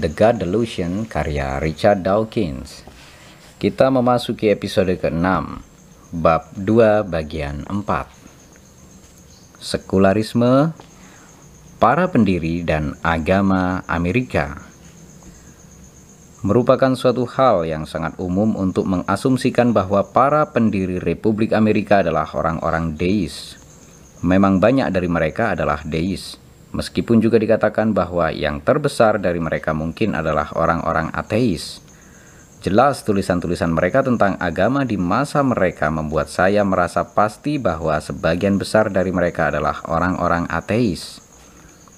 The God Delusion karya Richard Dawkins. Kita memasuki episode ke-6, bab 2 bagian 4. Sekularisme, para pendiri dan agama Amerika merupakan suatu hal yang sangat umum untuk mengasumsikan bahwa para pendiri Republik Amerika adalah orang-orang deis. Memang banyak dari mereka adalah deis Meskipun juga dikatakan bahwa yang terbesar dari mereka mungkin adalah orang-orang ateis. Jelas tulisan-tulisan mereka tentang agama di masa mereka membuat saya merasa pasti bahwa sebagian besar dari mereka adalah orang-orang ateis.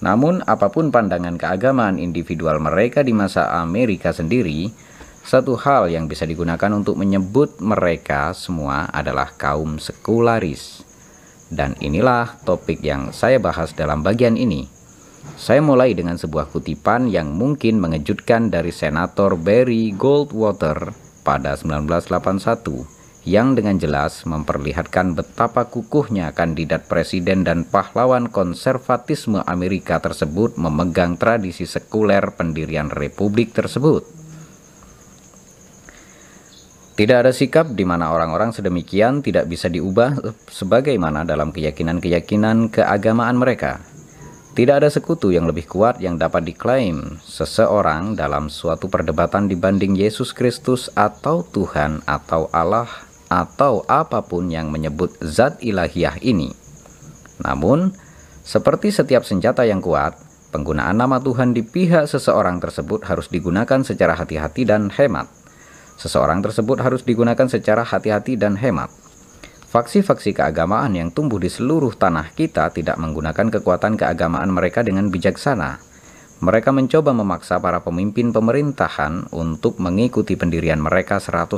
Namun apa pun pandangan keagamaan individual mereka di masa Amerika sendiri, satu hal yang bisa digunakan untuk menyebut mereka semua adalah kaum sekularis. Dan inilah topik yang saya bahas dalam bagian ini. Saya mulai dengan sebuah kutipan yang mungkin mengejutkan dari Senator Barry Goldwater pada 1981 yang dengan jelas memperlihatkan betapa kukuhnya kandidat presiden dan pahlawan konservatisme Amerika tersebut memegang tradisi sekuler pendirian republik tersebut. Tidak ada sikap di mana orang-orang sedemikian tidak bisa diubah sebagaimana dalam keyakinan-keyakinan keagamaan mereka. Tidak ada sekutu yang lebih kuat yang dapat diklaim seseorang dalam suatu perdebatan dibanding Yesus Kristus atau Tuhan atau Allah atau apa pun yang menyebut zat ilahiyah ini. Namun, seperti setiap senjata yang kuat, penggunaan nama Tuhan di pihak seseorang tersebut harus digunakan secara hati-hati dan hemat. Seseorang tersebut harus digunakan secara hati-hati dan hemat. Faksi-faksi keagamaan yang tumbuh di seluruh tanah kita tidak menggunakan kekuatan keagamaan mereka dengan bijaksana. Mereka mencoba memaksa para pemimpin pemerintahan untuk mengikuti pendirian mereka 100%.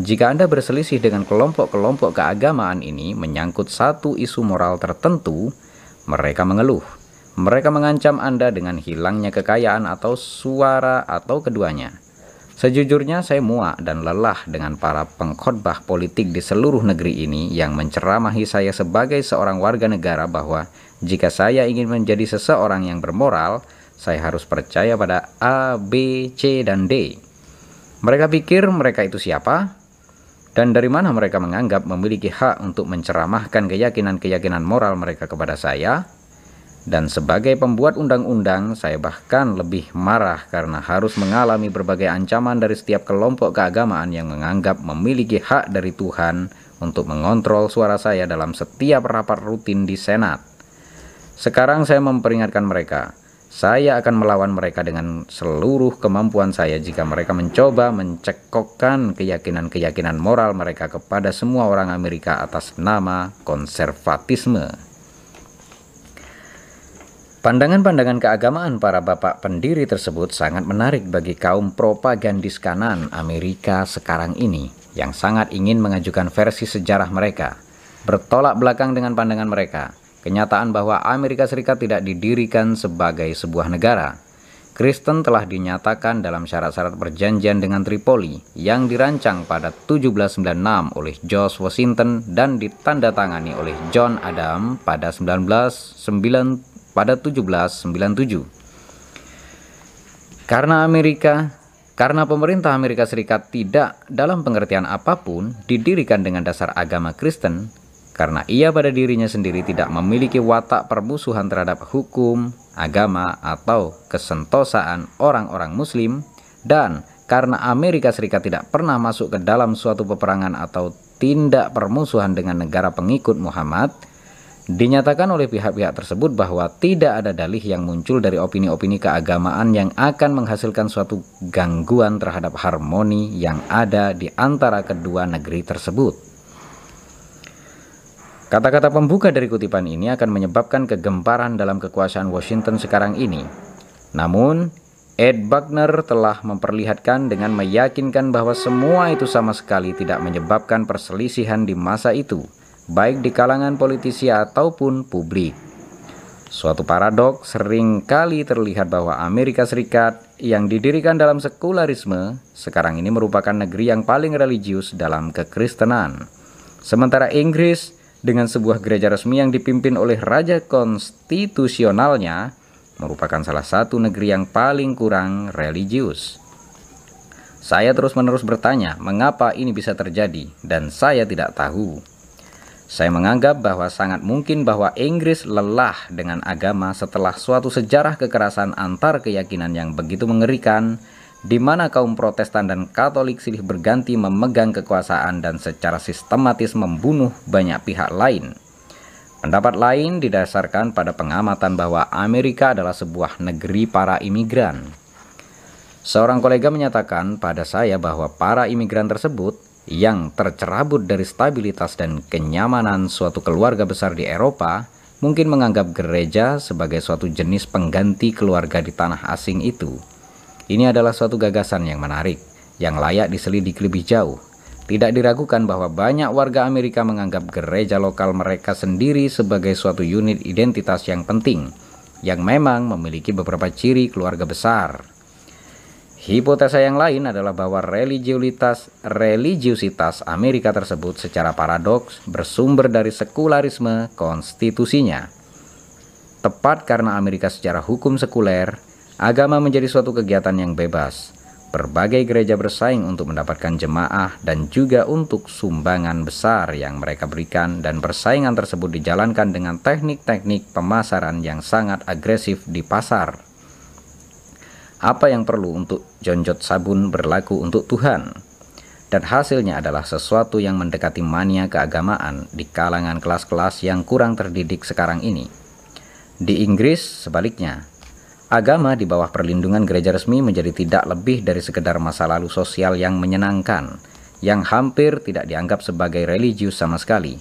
Jika Anda berselisih dengan kelompok-kelompok keagamaan ini menyangkut satu isu moral tertentu, mereka mengeluh. Mereka mengancam Anda dengan hilangnya kekayaan atau suara atau keduanya. Sejujurnya saya muak dan lelah dengan para pengkhotbah politik di seluruh negeri ini yang menceramahi saya sebagai seorang warga negara bahwa jika saya ingin menjadi seseorang yang bermoral, saya harus percaya pada A, B, C, dan D. Mereka pikir mereka itu siapa? Dan dari mana mereka menganggap memiliki hak untuk menceramahkan keyakinan-keyakinan moral mereka kepada saya? Dan sebagai pembuat undang-undang, saya bahkan lebih marah karena harus mengalami berbagai ancaman dari setiap kelompok keagamaan yang menganggap memiliki hak dari Tuhan untuk mengontrol suara saya dalam setiap rapat rutin di Senat. Sekarang saya memperingatkan mereka, saya akan melawan mereka dengan seluruh kemampuan saya jika mereka mencoba mencekokkan keyakinan-keyakinan moral mereka kepada semua orang Amerika atas nama konservatisme. Pandangan-pandangan keagamaan para bapak pendiri tersebut sangat menarik bagi kaum propagandis kanan Amerika sekarang ini yang sangat ingin mengajukan versi sejarah mereka, bertolak belakang dengan pandangan mereka, kenyataan bahwa Amerika Serikat tidak didirikan sebagai sebuah negara. Kristen telah dinyatakan dalam syarat-syarat perjanjian dengan Tripoli yang dirancang pada 1796 oleh George Washington dan ditandatangani oleh John Adam pada 1909 pada 1797. Karena Amerika Karena pemerintah Amerika Serikat tidak dalam pengertian apa pun didirikan dengan dasar agama Kristen, karena ia pada dirinya sendiri tidak memiliki watak permusuhan terhadap hukum, agama, atau kesentosaan orang-orang Muslim, dan karena Amerika Serikat tidak pernah masuk ke dalam suatu peperangan atau tindak permusuhan dengan negara pengikut Muhammad, Dinyatakan oleh pihak-pihak tersebut bahwa tidak ada dalih yang muncul dari opini-opini keagamaan yang akan menghasilkan suatu gangguan terhadap harmoni yang ada di antara kedua negeri tersebut. Kata-kata pembuka dari kutipan ini akan menyebabkan kegemparan dalam kekuasaan Washington sekarang ini. Namun, Ed Buckner telah memperlihatkan dengan meyakinkan bahwa semua itu sama sekali tidak menyebabkan perselisihan di masa itu baik di kalangan politisi ataupun publik. Suatu paradoks sering kali terlihat bahwa Amerika Serikat yang didirikan dalam sekularisme sekarang ini merupakan negeri yang paling religius dalam kekristenan. Sementara Inggris dengan sebuah gereja resmi yang dipimpin oleh raja konstitusionalnya merupakan salah satu negeri yang paling kurang religius. Saya terus-menerus bertanya, mengapa ini bisa terjadi, dan saya tidak tahu. Saya menganggap bahwa sangat mungkin bahwa Inggris lelah dengan agama setelah suatu sejarah kekerasan antar keyakinan yang begitu mengerikan, di mana kaum Protestan dan Katolik silih berganti memegang kekuasaan dan secara sistematis membunuh banyak pihak lain. Pendapat lain didasarkan pada pengamatan bahwa Amerika adalah sebuah negeri para imigran. Seorang kolega menyatakan pada saya bahwa para imigran tersebut yang tercerabut dari stabilitas dan kenyamanan suatu keluarga besar di Eropa mungkin menganggap gereja sebagai suatu jenis pengganti keluarga di tanah asing itu. Ini adalah suatu gagasan yang menarik, yang layak diselidiki lebih jauh. Tidak diragukan bahwa banyak warga Amerika menganggap gereja lokal mereka sendiri sebagai suatu unit identitas yang penting, yang memang memiliki beberapa ciri keluarga besar. Hipotesa yang lain adalah bahwa religiusitas, religiusitas Amerika tersebut secara paradoks bersumber dari sekularisme konstitusinya. Tepat karena Amerika secara hukum sekuler, agama menjadi suatu kegiatan yang bebas. Berbagai gereja bersaing untuk mendapatkan jemaah dan juga untuk sumbangan besar yang mereka berikan dan persaingan tersebut dijalankan dengan teknik-teknik pemasaran yang sangat agresif di pasar. Apa yang perlu untuk jonjot sabun berlaku untuk Tuhan. Dan hasilnya adalah sesuatu yang mendekati mania keagamaan di kalangan kelas-kelas yang kurang terdidik sekarang ini. Di Inggris, sebaliknya, agama di bawah perlindungan gereja resmi menjadi tidak lebih dari sekedar masa lalu sosial yang menyenangkan, yang hampir tidak dianggap sebagai religius sama sekali.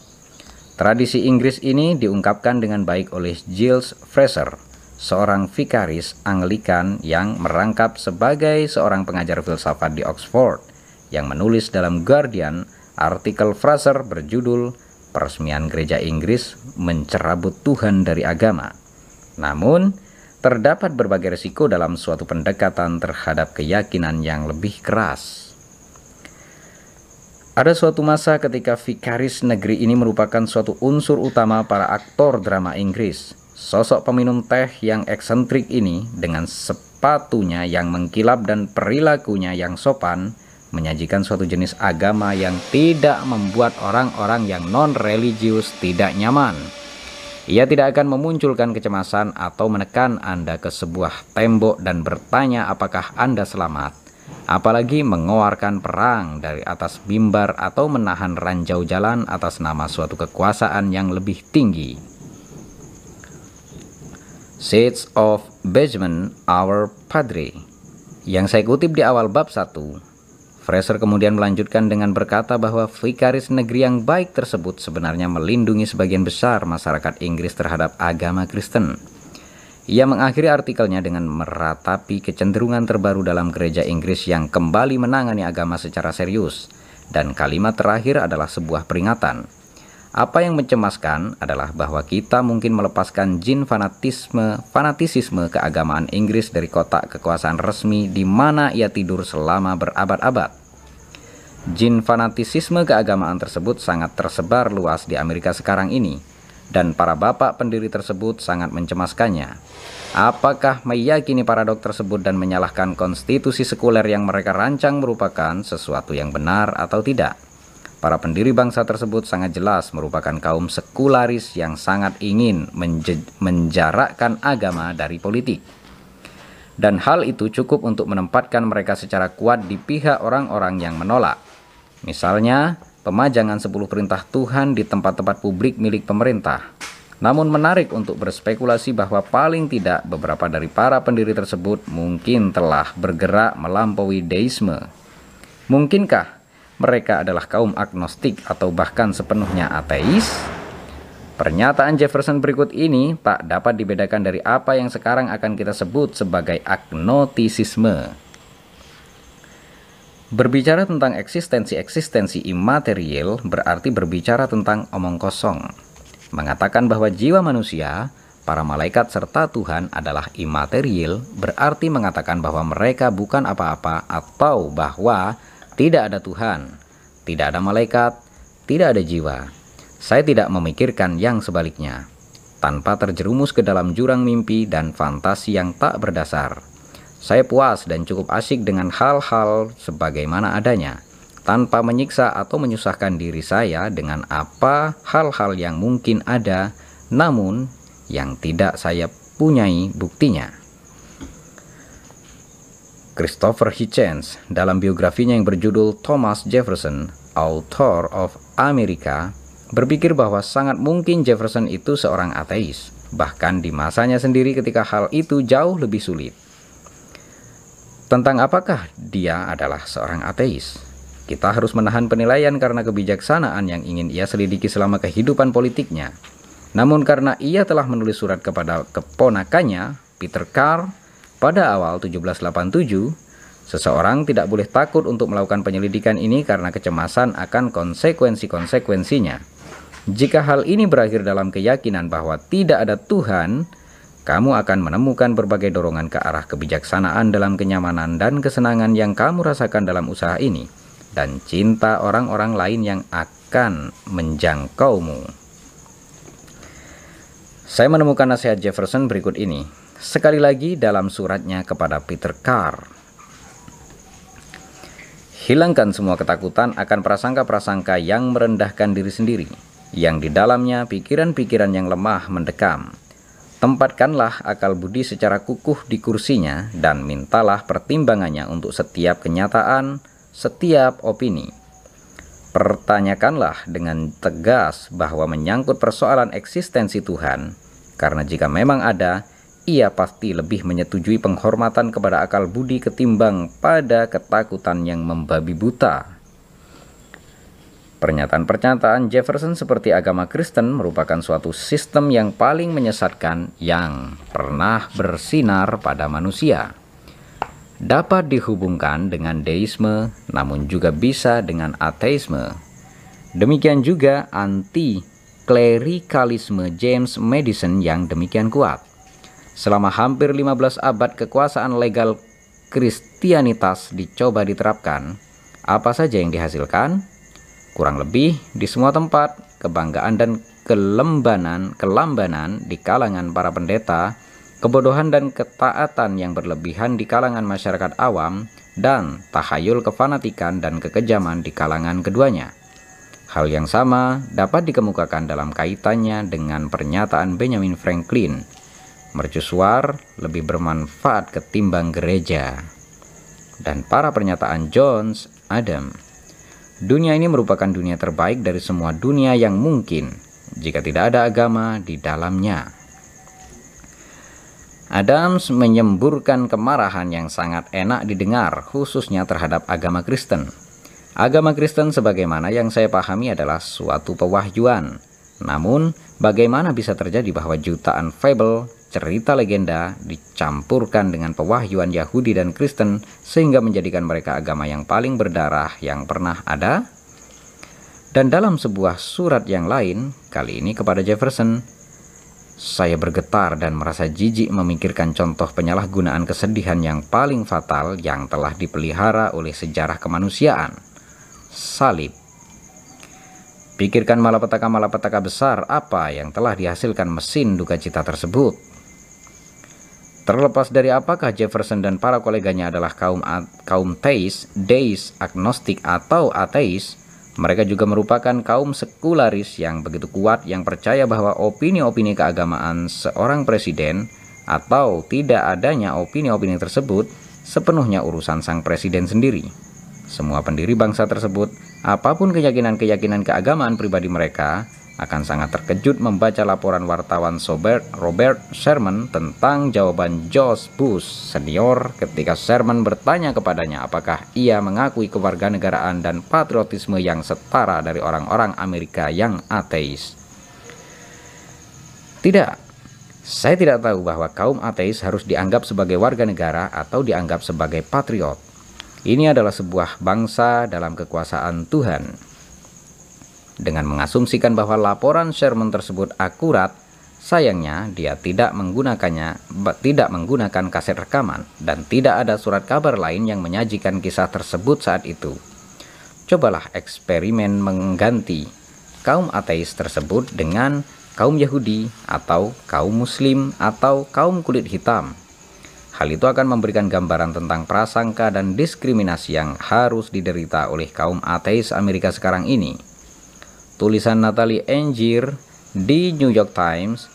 Tradisi Inggris ini diungkapkan dengan baik oleh Giles Fraser seorang vikaris Anglikan yang merangkap sebagai seorang pengajar filsafat di Oxford yang menulis dalam Guardian artikel Fraser berjudul Peresmian Gereja Inggris mencerabut Tuhan dari agama. Namun, terdapat berbagai risiko dalam suatu pendekatan terhadap keyakinan yang lebih keras. Ada suatu masa ketika vikaris negeri ini merupakan suatu unsur utama para aktor drama Inggris Sosok peminum teh yang eksentrik ini dengan sepatunya yang mengkilap dan perilakunya yang sopan menyajikan suatu jenis agama yang tidak membuat orang-orang yang non-religius tidak nyaman. Ia tidak akan memunculkan kecemasan atau menekan Anda ke sebuah tembok dan bertanya apakah Anda selamat, apalagi mengeluarkan perang dari atas mimbar atau menahan ranjau jalan atas nama suatu kekuasaan yang lebih tinggi. Seeds of Benjamin Our Padre yang saya kutip di awal bab 1 Fraser kemudian melanjutkan dengan berkata bahwa vikaris negeri yang baik tersebut sebenarnya melindungi sebagian besar masyarakat Inggris terhadap agama Kristen. Ia mengakhiri artikelnya dengan meratapi kecenderungan terbaru dalam gereja Inggris yang kembali menangani agama secara serius, dan kalimat terakhir adalah sebuah peringatan. Apa yang mencemaskan adalah bahwa kita mungkin melepaskan jin fanatisme, fanatisisme keagamaan Inggris dari kotak kekuasaan resmi di mana ia tidur selama berabad-abad. Jin fanatisisme keagamaan tersebut sangat tersebar luas di Amerika sekarang ini, dan para bapak pendiri tersebut sangat mencemaskannya. Apakah meyakini paradok tersebut dan menyalahkan konstitusi sekuler yang mereka rancang merupakan sesuatu yang benar atau tidak? Para pendiri bangsa tersebut sangat jelas merupakan kaum sekularis yang sangat ingin menjarakkan agama dari politik. Dan hal itu cukup untuk menempatkan mereka secara kuat di pihak orang-orang yang menolak. Misalnya, pemajangan 10 perintah Tuhan di tempat-tempat publik milik pemerintah. Namun menarik untuk berspekulasi bahwa paling tidak beberapa dari para pendiri tersebut mungkin telah bergerak melampaui deisme. Mungkinkah mereka adalah kaum agnostik atau bahkan sepenuhnya ateis? Pernyataan Jefferson berikut ini tak dapat dibedakan dari apa yang sekarang akan kita sebut sebagai agnotisisme. Berbicara tentang eksistensi-eksistensi imaterial berarti berbicara tentang omong kosong. Mengatakan bahwa jiwa manusia, para malaikat serta Tuhan adalah imaterial berarti mengatakan bahwa mereka bukan apa-apa atau bahwa tidak ada Tuhan, tidak ada malaikat, tidak ada jiwa. Saya tidak memikirkan yang sebaliknya, tanpa terjerumus ke dalam jurang mimpi dan fantasi yang tak berdasar. Saya puas dan cukup asyik dengan hal-hal sebagaimana adanya, tanpa menyiksa atau menyusahkan diri saya dengan apa hal-hal yang mungkin ada, namun yang tidak saya punyai buktinya. Christopher Hitchens dalam biografinya yang berjudul Thomas Jefferson, Author of America, berpikir bahwa sangat mungkin Jefferson itu seorang ateis, bahkan di masanya sendiri ketika hal itu jauh lebih sulit. Tentang apakah dia adalah seorang ateis? Kita harus menahan penilaian karena kebijaksanaan yang ingin ia selidiki selama kehidupan politiknya. Namun karena ia telah menulis surat kepada keponakannya, Peter Carr, pada awal 1787, seseorang tidak boleh takut untuk melakukan penyelidikan ini karena kecemasan akan konsekuensi-konsekuensinya. Jika hal ini berakhir dalam keyakinan bahwa tidak ada Tuhan, kamu akan menemukan berbagai dorongan ke arah kebijaksanaan dalam kenyamanan dan kesenangan yang kamu rasakan dalam usaha ini, dan cinta orang-orang lain yang akan menjangkaumu. Saya menemukan nasihat Jefferson berikut ini. Sekali lagi dalam suratnya kepada Peter Carr. Hilangkan semua ketakutan akan prasangka-prasangka yang merendahkan diri sendiri, yang di dalamnya pikiran-pikiran yang lemah mendekam. Tempatkanlah akal budi secara kukuh di kursinya dan mintalah pertimbangannya untuk setiap kenyataan, setiap opini. Pertanyakanlah dengan tegas bahwa menyangkut persoalan eksistensi Tuhan, karena jika memang ada, ia pasti lebih menyetujui penghormatan kepada akal budi ketimbang pada ketakutan yang membabi buta. Pernyataan-pernyataan Jefferson seperti agama Kristen merupakan suatu sistem yang paling menyesatkan yang pernah bersinar pada manusia. Dapat dihubungkan dengan deisme, namun juga bisa dengan ateisme. Demikian juga anti-klerikalisme James Madison yang demikian kuat. Selama hampir 15 abad kekuasaan legal Kristianitas dicoba diterapkan, apa saja yang dihasilkan? Kurang lebih di semua tempat, kebanggaan dan kelembanan, kelambanan di kalangan para pendeta, kebodohan dan ketaatan yang berlebihan di kalangan masyarakat awam, dan tahayul kefanatikan dan kekejaman di kalangan keduanya. Hal yang sama dapat dikemukakan dalam kaitannya dengan pernyataan Benjamin Franklin mercusuar lebih bermanfaat ketimbang gereja. Dan para pernyataan Jones, Adam. Dunia ini merupakan dunia terbaik dari semua dunia yang mungkin jika tidak ada agama di dalamnya. Adams menyemburkan kemarahan yang sangat enak didengar, khususnya terhadap agama Kristen. Agama Kristen sebagaimana yang saya pahami adalah suatu pewahyuan. Namun, bagaimana bisa terjadi bahwa jutaan fable, cerita legenda dicampurkan dengan pewahyuan Yahudi dan Kristen sehingga menjadikan mereka agama yang paling berdarah yang pernah ada. Dan dalam sebuah surat yang lain, kali ini kepada Jefferson, saya bergetar dan merasa jijik memikirkan contoh penyalahgunaan kesedihan yang paling fatal yang telah dipelihara oleh sejarah kemanusiaan. Salib. Pikirkan malapetaka-malapetaka besar apa yang telah dihasilkan mesin duka cita tersebut. Terlepas dari apakah Jefferson dan para koleganya adalah kaum kaum teis, deis, agnostik atau ateis, mereka juga merupakan kaum sekularis yang begitu kuat yang percaya bahwa opini-opini keagamaan seorang presiden atau tidak adanya opini-opini tersebut sepenuhnya urusan sang presiden sendiri. Semua pendiri bangsa tersebut, apa pun keyakinan-keyakinan keagamaan pribadi mereka, akan sangat terkejut membaca laporan wartawan Sobert Robert Sherman tentang jawaban George Bush senior ketika Sherman bertanya kepadanya apakah ia mengakui kewarganegaraan dan patriotisme yang setara dari orang-orang Amerika yang ateis. Tidak, saya tidak tahu bahwa kaum ateis harus dianggap sebagai warga negara atau dianggap sebagai patriot. Ini adalah sebuah bangsa dalam kekuasaan Tuhan. Dengan mengasumsikan bahwa laporan Sherman tersebut akurat, sayangnya dia tidak menggunakannya, tidak menggunakan kaset rekaman dan tidak ada surat kabar lain yang menyajikan kisah tersebut saat itu. Cobalah eksperimen mengganti kaum ateis tersebut dengan kaum Yahudi atau kaum Muslim atau kaum kulit hitam Hal itu akan memberikan gambaran tentang prasangka dan diskriminasi yang harus diderita oleh kaum ateis Amerika sekarang ini. Tulisan Natalie Angier di New York Times,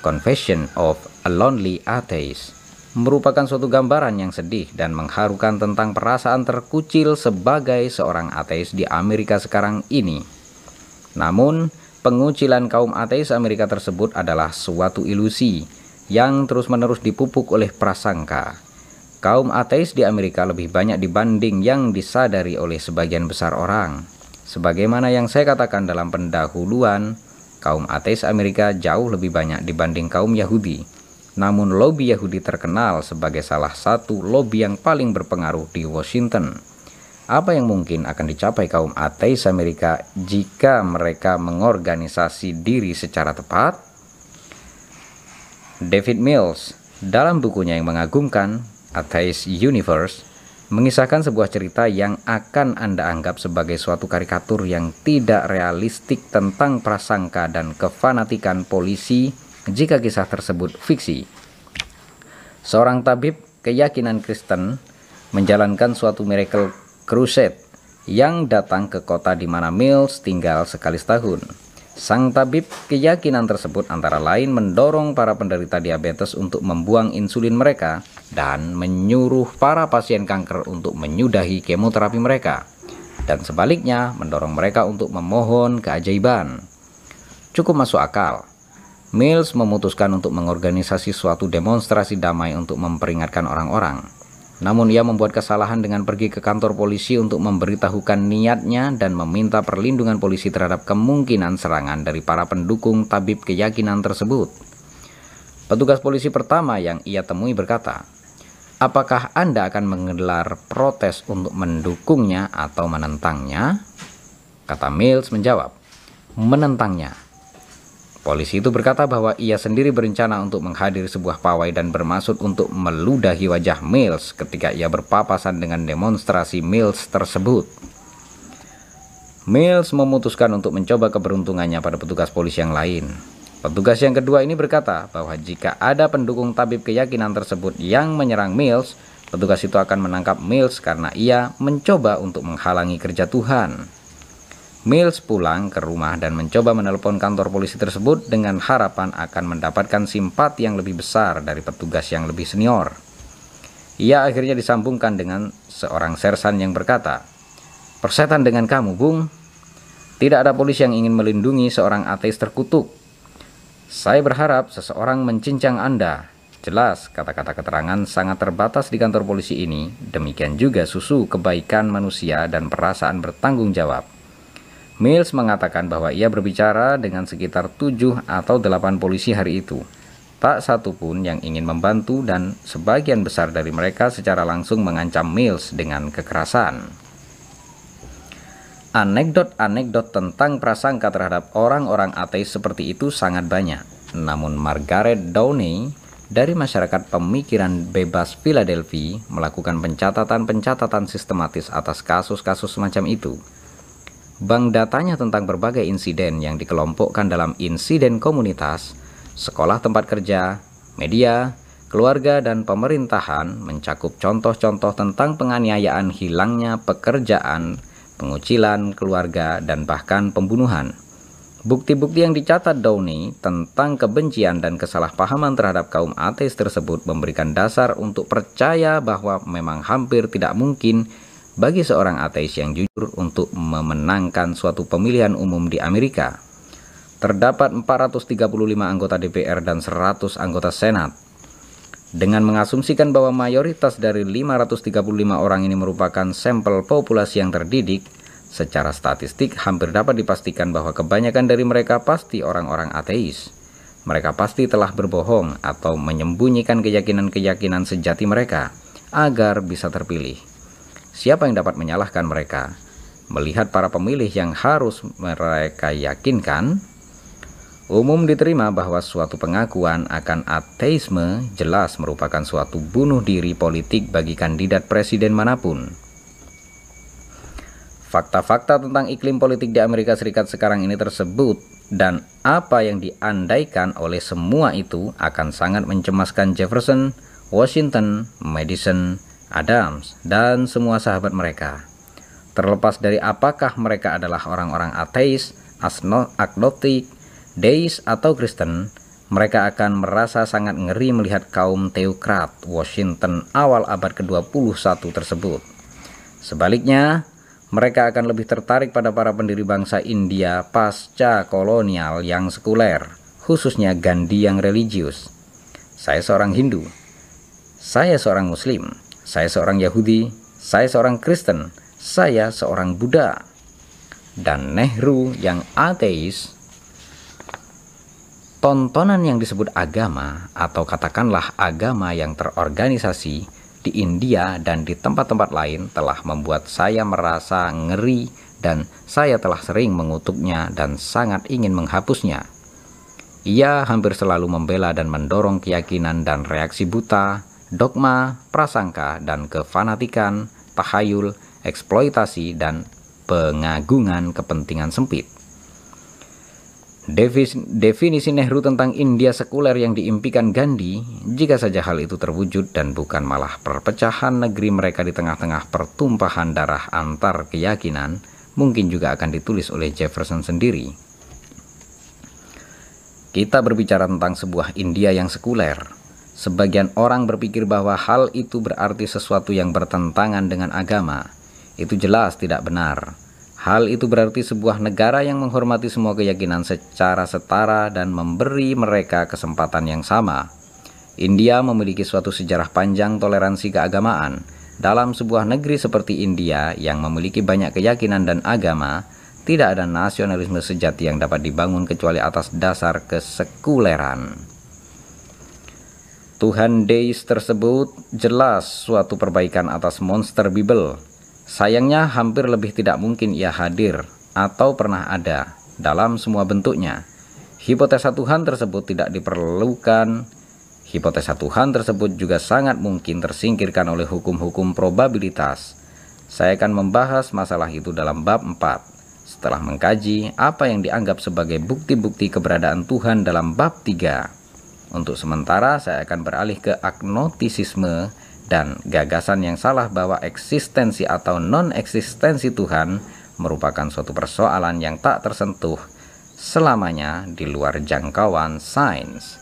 Confession of a Lonely Atheist, merupakan suatu gambaran yang sedih dan mengharukan tentang perasaan terkucil sebagai seorang ateis di Amerika sekarang ini. Namun, pengucilan kaum ateis Amerika tersebut adalah suatu ilusi yang terus-menerus dipupuk oleh prasangka. Kaum ateis di Amerika lebih banyak dibanding yang disadari oleh sebagian besar orang. Sebagaimana yang saya katakan dalam pendahuluan, kaum ateis Amerika jauh lebih banyak dibanding kaum Yahudi. Namun lobby Yahudi terkenal sebagai salah satu lobby yang paling berpengaruh di Washington. Apa yang mungkin akan dicapai kaum ateis Amerika jika mereka mengorganisasi diri secara tepat? David Mills dalam bukunya yang mengagumkan Atheist Universe mengisahkan sebuah cerita yang akan Anda anggap sebagai suatu karikatur yang tidak realistik tentang prasangka dan kefanatikan polisi jika kisah tersebut fiksi. Seorang tabib keyakinan Kristen menjalankan suatu miracle crusade yang datang ke kota di mana Mills tinggal sekali setahun. Sang tabib keyakinan tersebut antara lain mendorong para penderita diabetes untuk membuang insulin mereka dan menyuruh para pasien kanker untuk menyudahi kemoterapi mereka. Dan sebaliknya mendorong mereka untuk memohon keajaiban. Cukup masuk akal. Mills memutuskan untuk mengorganisasi suatu demonstrasi damai untuk memperingatkan orang-orang namun ia membuat kesalahan dengan pergi ke kantor polisi untuk memberitahukan niatnya dan meminta perlindungan polisi terhadap kemungkinan serangan dari para pendukung tabib keyakinan tersebut. Petugas polisi pertama yang ia temui berkata, Apakah Anda akan menggelar protes untuk mendukungnya atau menentangnya? Kata Mills menjawab, menentangnya. Polisi itu berkata bahwa ia sendiri berencana untuk menghadiri sebuah pawai dan bermaksud untuk meludahi wajah Mills ketika ia berpapasan dengan demonstrasi Mills tersebut. Mills memutuskan untuk mencoba keberuntungannya pada petugas polisi yang lain. Petugas yang kedua ini berkata bahwa jika ada pendukung tabib keyakinan tersebut yang menyerang Mills, petugas itu akan menangkap Mills karena ia mencoba untuk menghalangi kerja Tuhan. Mills pulang ke rumah dan mencoba menelpon kantor polisi tersebut dengan harapan akan mendapatkan simpati yang lebih besar dari petugas yang lebih senior. Ia akhirnya disambungkan dengan seorang sersan yang berkata, Persetan dengan kamu, Bung. Tidak ada polisi yang ingin melindungi seorang ateis terkutuk. Saya berharap seseorang mencincang Anda. Jelas, kata-kata keterangan sangat terbatas di kantor polisi ini. Demikian juga susu kebaikan manusia dan perasaan bertanggung jawab. Mills mengatakan bahwa ia berbicara dengan sekitar 7 atau 8 polisi hari itu. Tak satu pun yang ingin membantu dan sebagian besar dari mereka secara langsung mengancam Mills dengan kekerasan. Anekdot-anekdot tentang prasangka terhadap orang-orang ateis seperti itu sangat banyak. Namun Margaret Downey dari masyarakat pemikiran bebas Philadelphia melakukan pencatatan-pencatatan sistematis atas kasus-kasus semacam itu. bank datanya tentang berbagai insiden yang dikelompokkan dalam insiden komunitas, sekolah tempat kerja, media, keluarga dan pemerintahan mencakup contoh-contoh tentang penganiayaan hilangnya pekerjaan, pengucilan keluarga, dan bahkan pembunuhan. Bukti-bukti yang dicatat Downey tentang kebencian dan kesalahpahaman terhadap kaum ateis tersebut memberikan dasar untuk percaya bahwa memang hampir tidak mungkin bagi seorang ateis yang jujur untuk memenangkan suatu pemilihan umum di Amerika. Terdapat 435 anggota DPR dan 100 anggota Senat. Dengan mengasumsikan bahwa mayoritas dari 535 orang ini merupakan sampel populasi yang terdidik, secara statistik hampir dapat dipastikan bahwa kebanyakan dari mereka pasti orang-orang ateis. Mereka pasti telah berbohong atau menyembunyikan keyakinan-keyakinan sejati mereka agar bisa terpilih. Siapa yang dapat menyalahkan mereka? Melihat para pemilih yang harus mereka yakinkan, umum diterima bahwa suatu pengakuan akan ateisme jelas merupakan suatu bunuh diri politik bagi kandidat presiden mana pun. Fakta-fakta tentang iklim politik di Amerika Serikat sekarang ini tersebut dan apa yang diandaikan oleh semua itu akan sangat mencemaskan Jefferson, Washington, Madison, Adams, dan semua sahabat mereka. Terlepas dari apakah mereka adalah orang-orang ateis, agnostik, deis, atau Kristen, mereka akan merasa sangat ngeri melihat kaum teokrat Washington awal abad ke-21 tersebut. Sebaliknya, mereka akan lebih tertarik pada para pendiri bangsa India pasca kolonial yang sekuler, khususnya Gandhi yang religius. Saya seorang Hindu. Saya seorang Muslim. Saya seorang Yahudi, saya seorang Kristen, saya seorang Buddha. Dan Nehru yang ateis, tontonan yang disebut agama atau katakanlah agama yang terorganisasi di India dan di tempat-tempat lain telah membuat saya merasa ngeri dan saya telah sering mengutuknya dan sangat ingin menghapusnya. Ia hampir selalu membela dan mendorong keyakinan dan reaksi buta dogma, prasangka, dan kefanatikan, tahayul, eksploitasi, dan pengagungan kepentingan sempit. Definisi Nehru tentang India sekuler yang diimpikan Gandhi, jika saja hal itu terwujud dan bukan malah perpecahan negeri mereka di tengah-tengah pertumpahan darah antar keyakinan, mungkin juga akan ditulis oleh Jefferson sendiri. Kita berbicara tentang sebuah India yang sekuler, Sebagian orang berpikir bahwa hal itu berarti sesuatu yang bertentangan dengan agama. Itu jelas tidak benar. Hal itu berarti sebuah negara yang menghormati semua keyakinan secara setara dan memberi mereka kesempatan yang sama. India memiliki suatu sejarah panjang toleransi keagamaan. Dalam sebuah negeri seperti India yang memiliki banyak keyakinan dan agama, tidak ada nasionalisme sejati yang dapat dibangun kecuali atas dasar kesekuleran. Tuhan Deis tersebut jelas suatu perbaikan atas monster Bible. Sayangnya hampir lebih tidak mungkin ia hadir atau pernah ada dalam semua bentuknya. Hipotesa Tuhan tersebut tidak diperlukan. Hipotesa Tuhan tersebut juga sangat mungkin tersingkirkan oleh hukum-hukum probabilitas. Saya akan membahas masalah itu dalam bab 4 setelah mengkaji apa yang dianggap sebagai bukti-bukti keberadaan Tuhan dalam bab 3. Untuk sementara saya akan beralih ke agnotisisme dan gagasan yang salah bahwa eksistensi atau non-eksistensi Tuhan merupakan suatu persoalan yang tak tersentuh selamanya di luar jangkauan sains.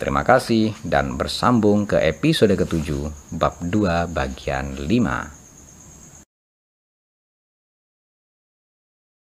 Terima kasih dan bersambung ke episode ketujuh bab 2 bagian 5.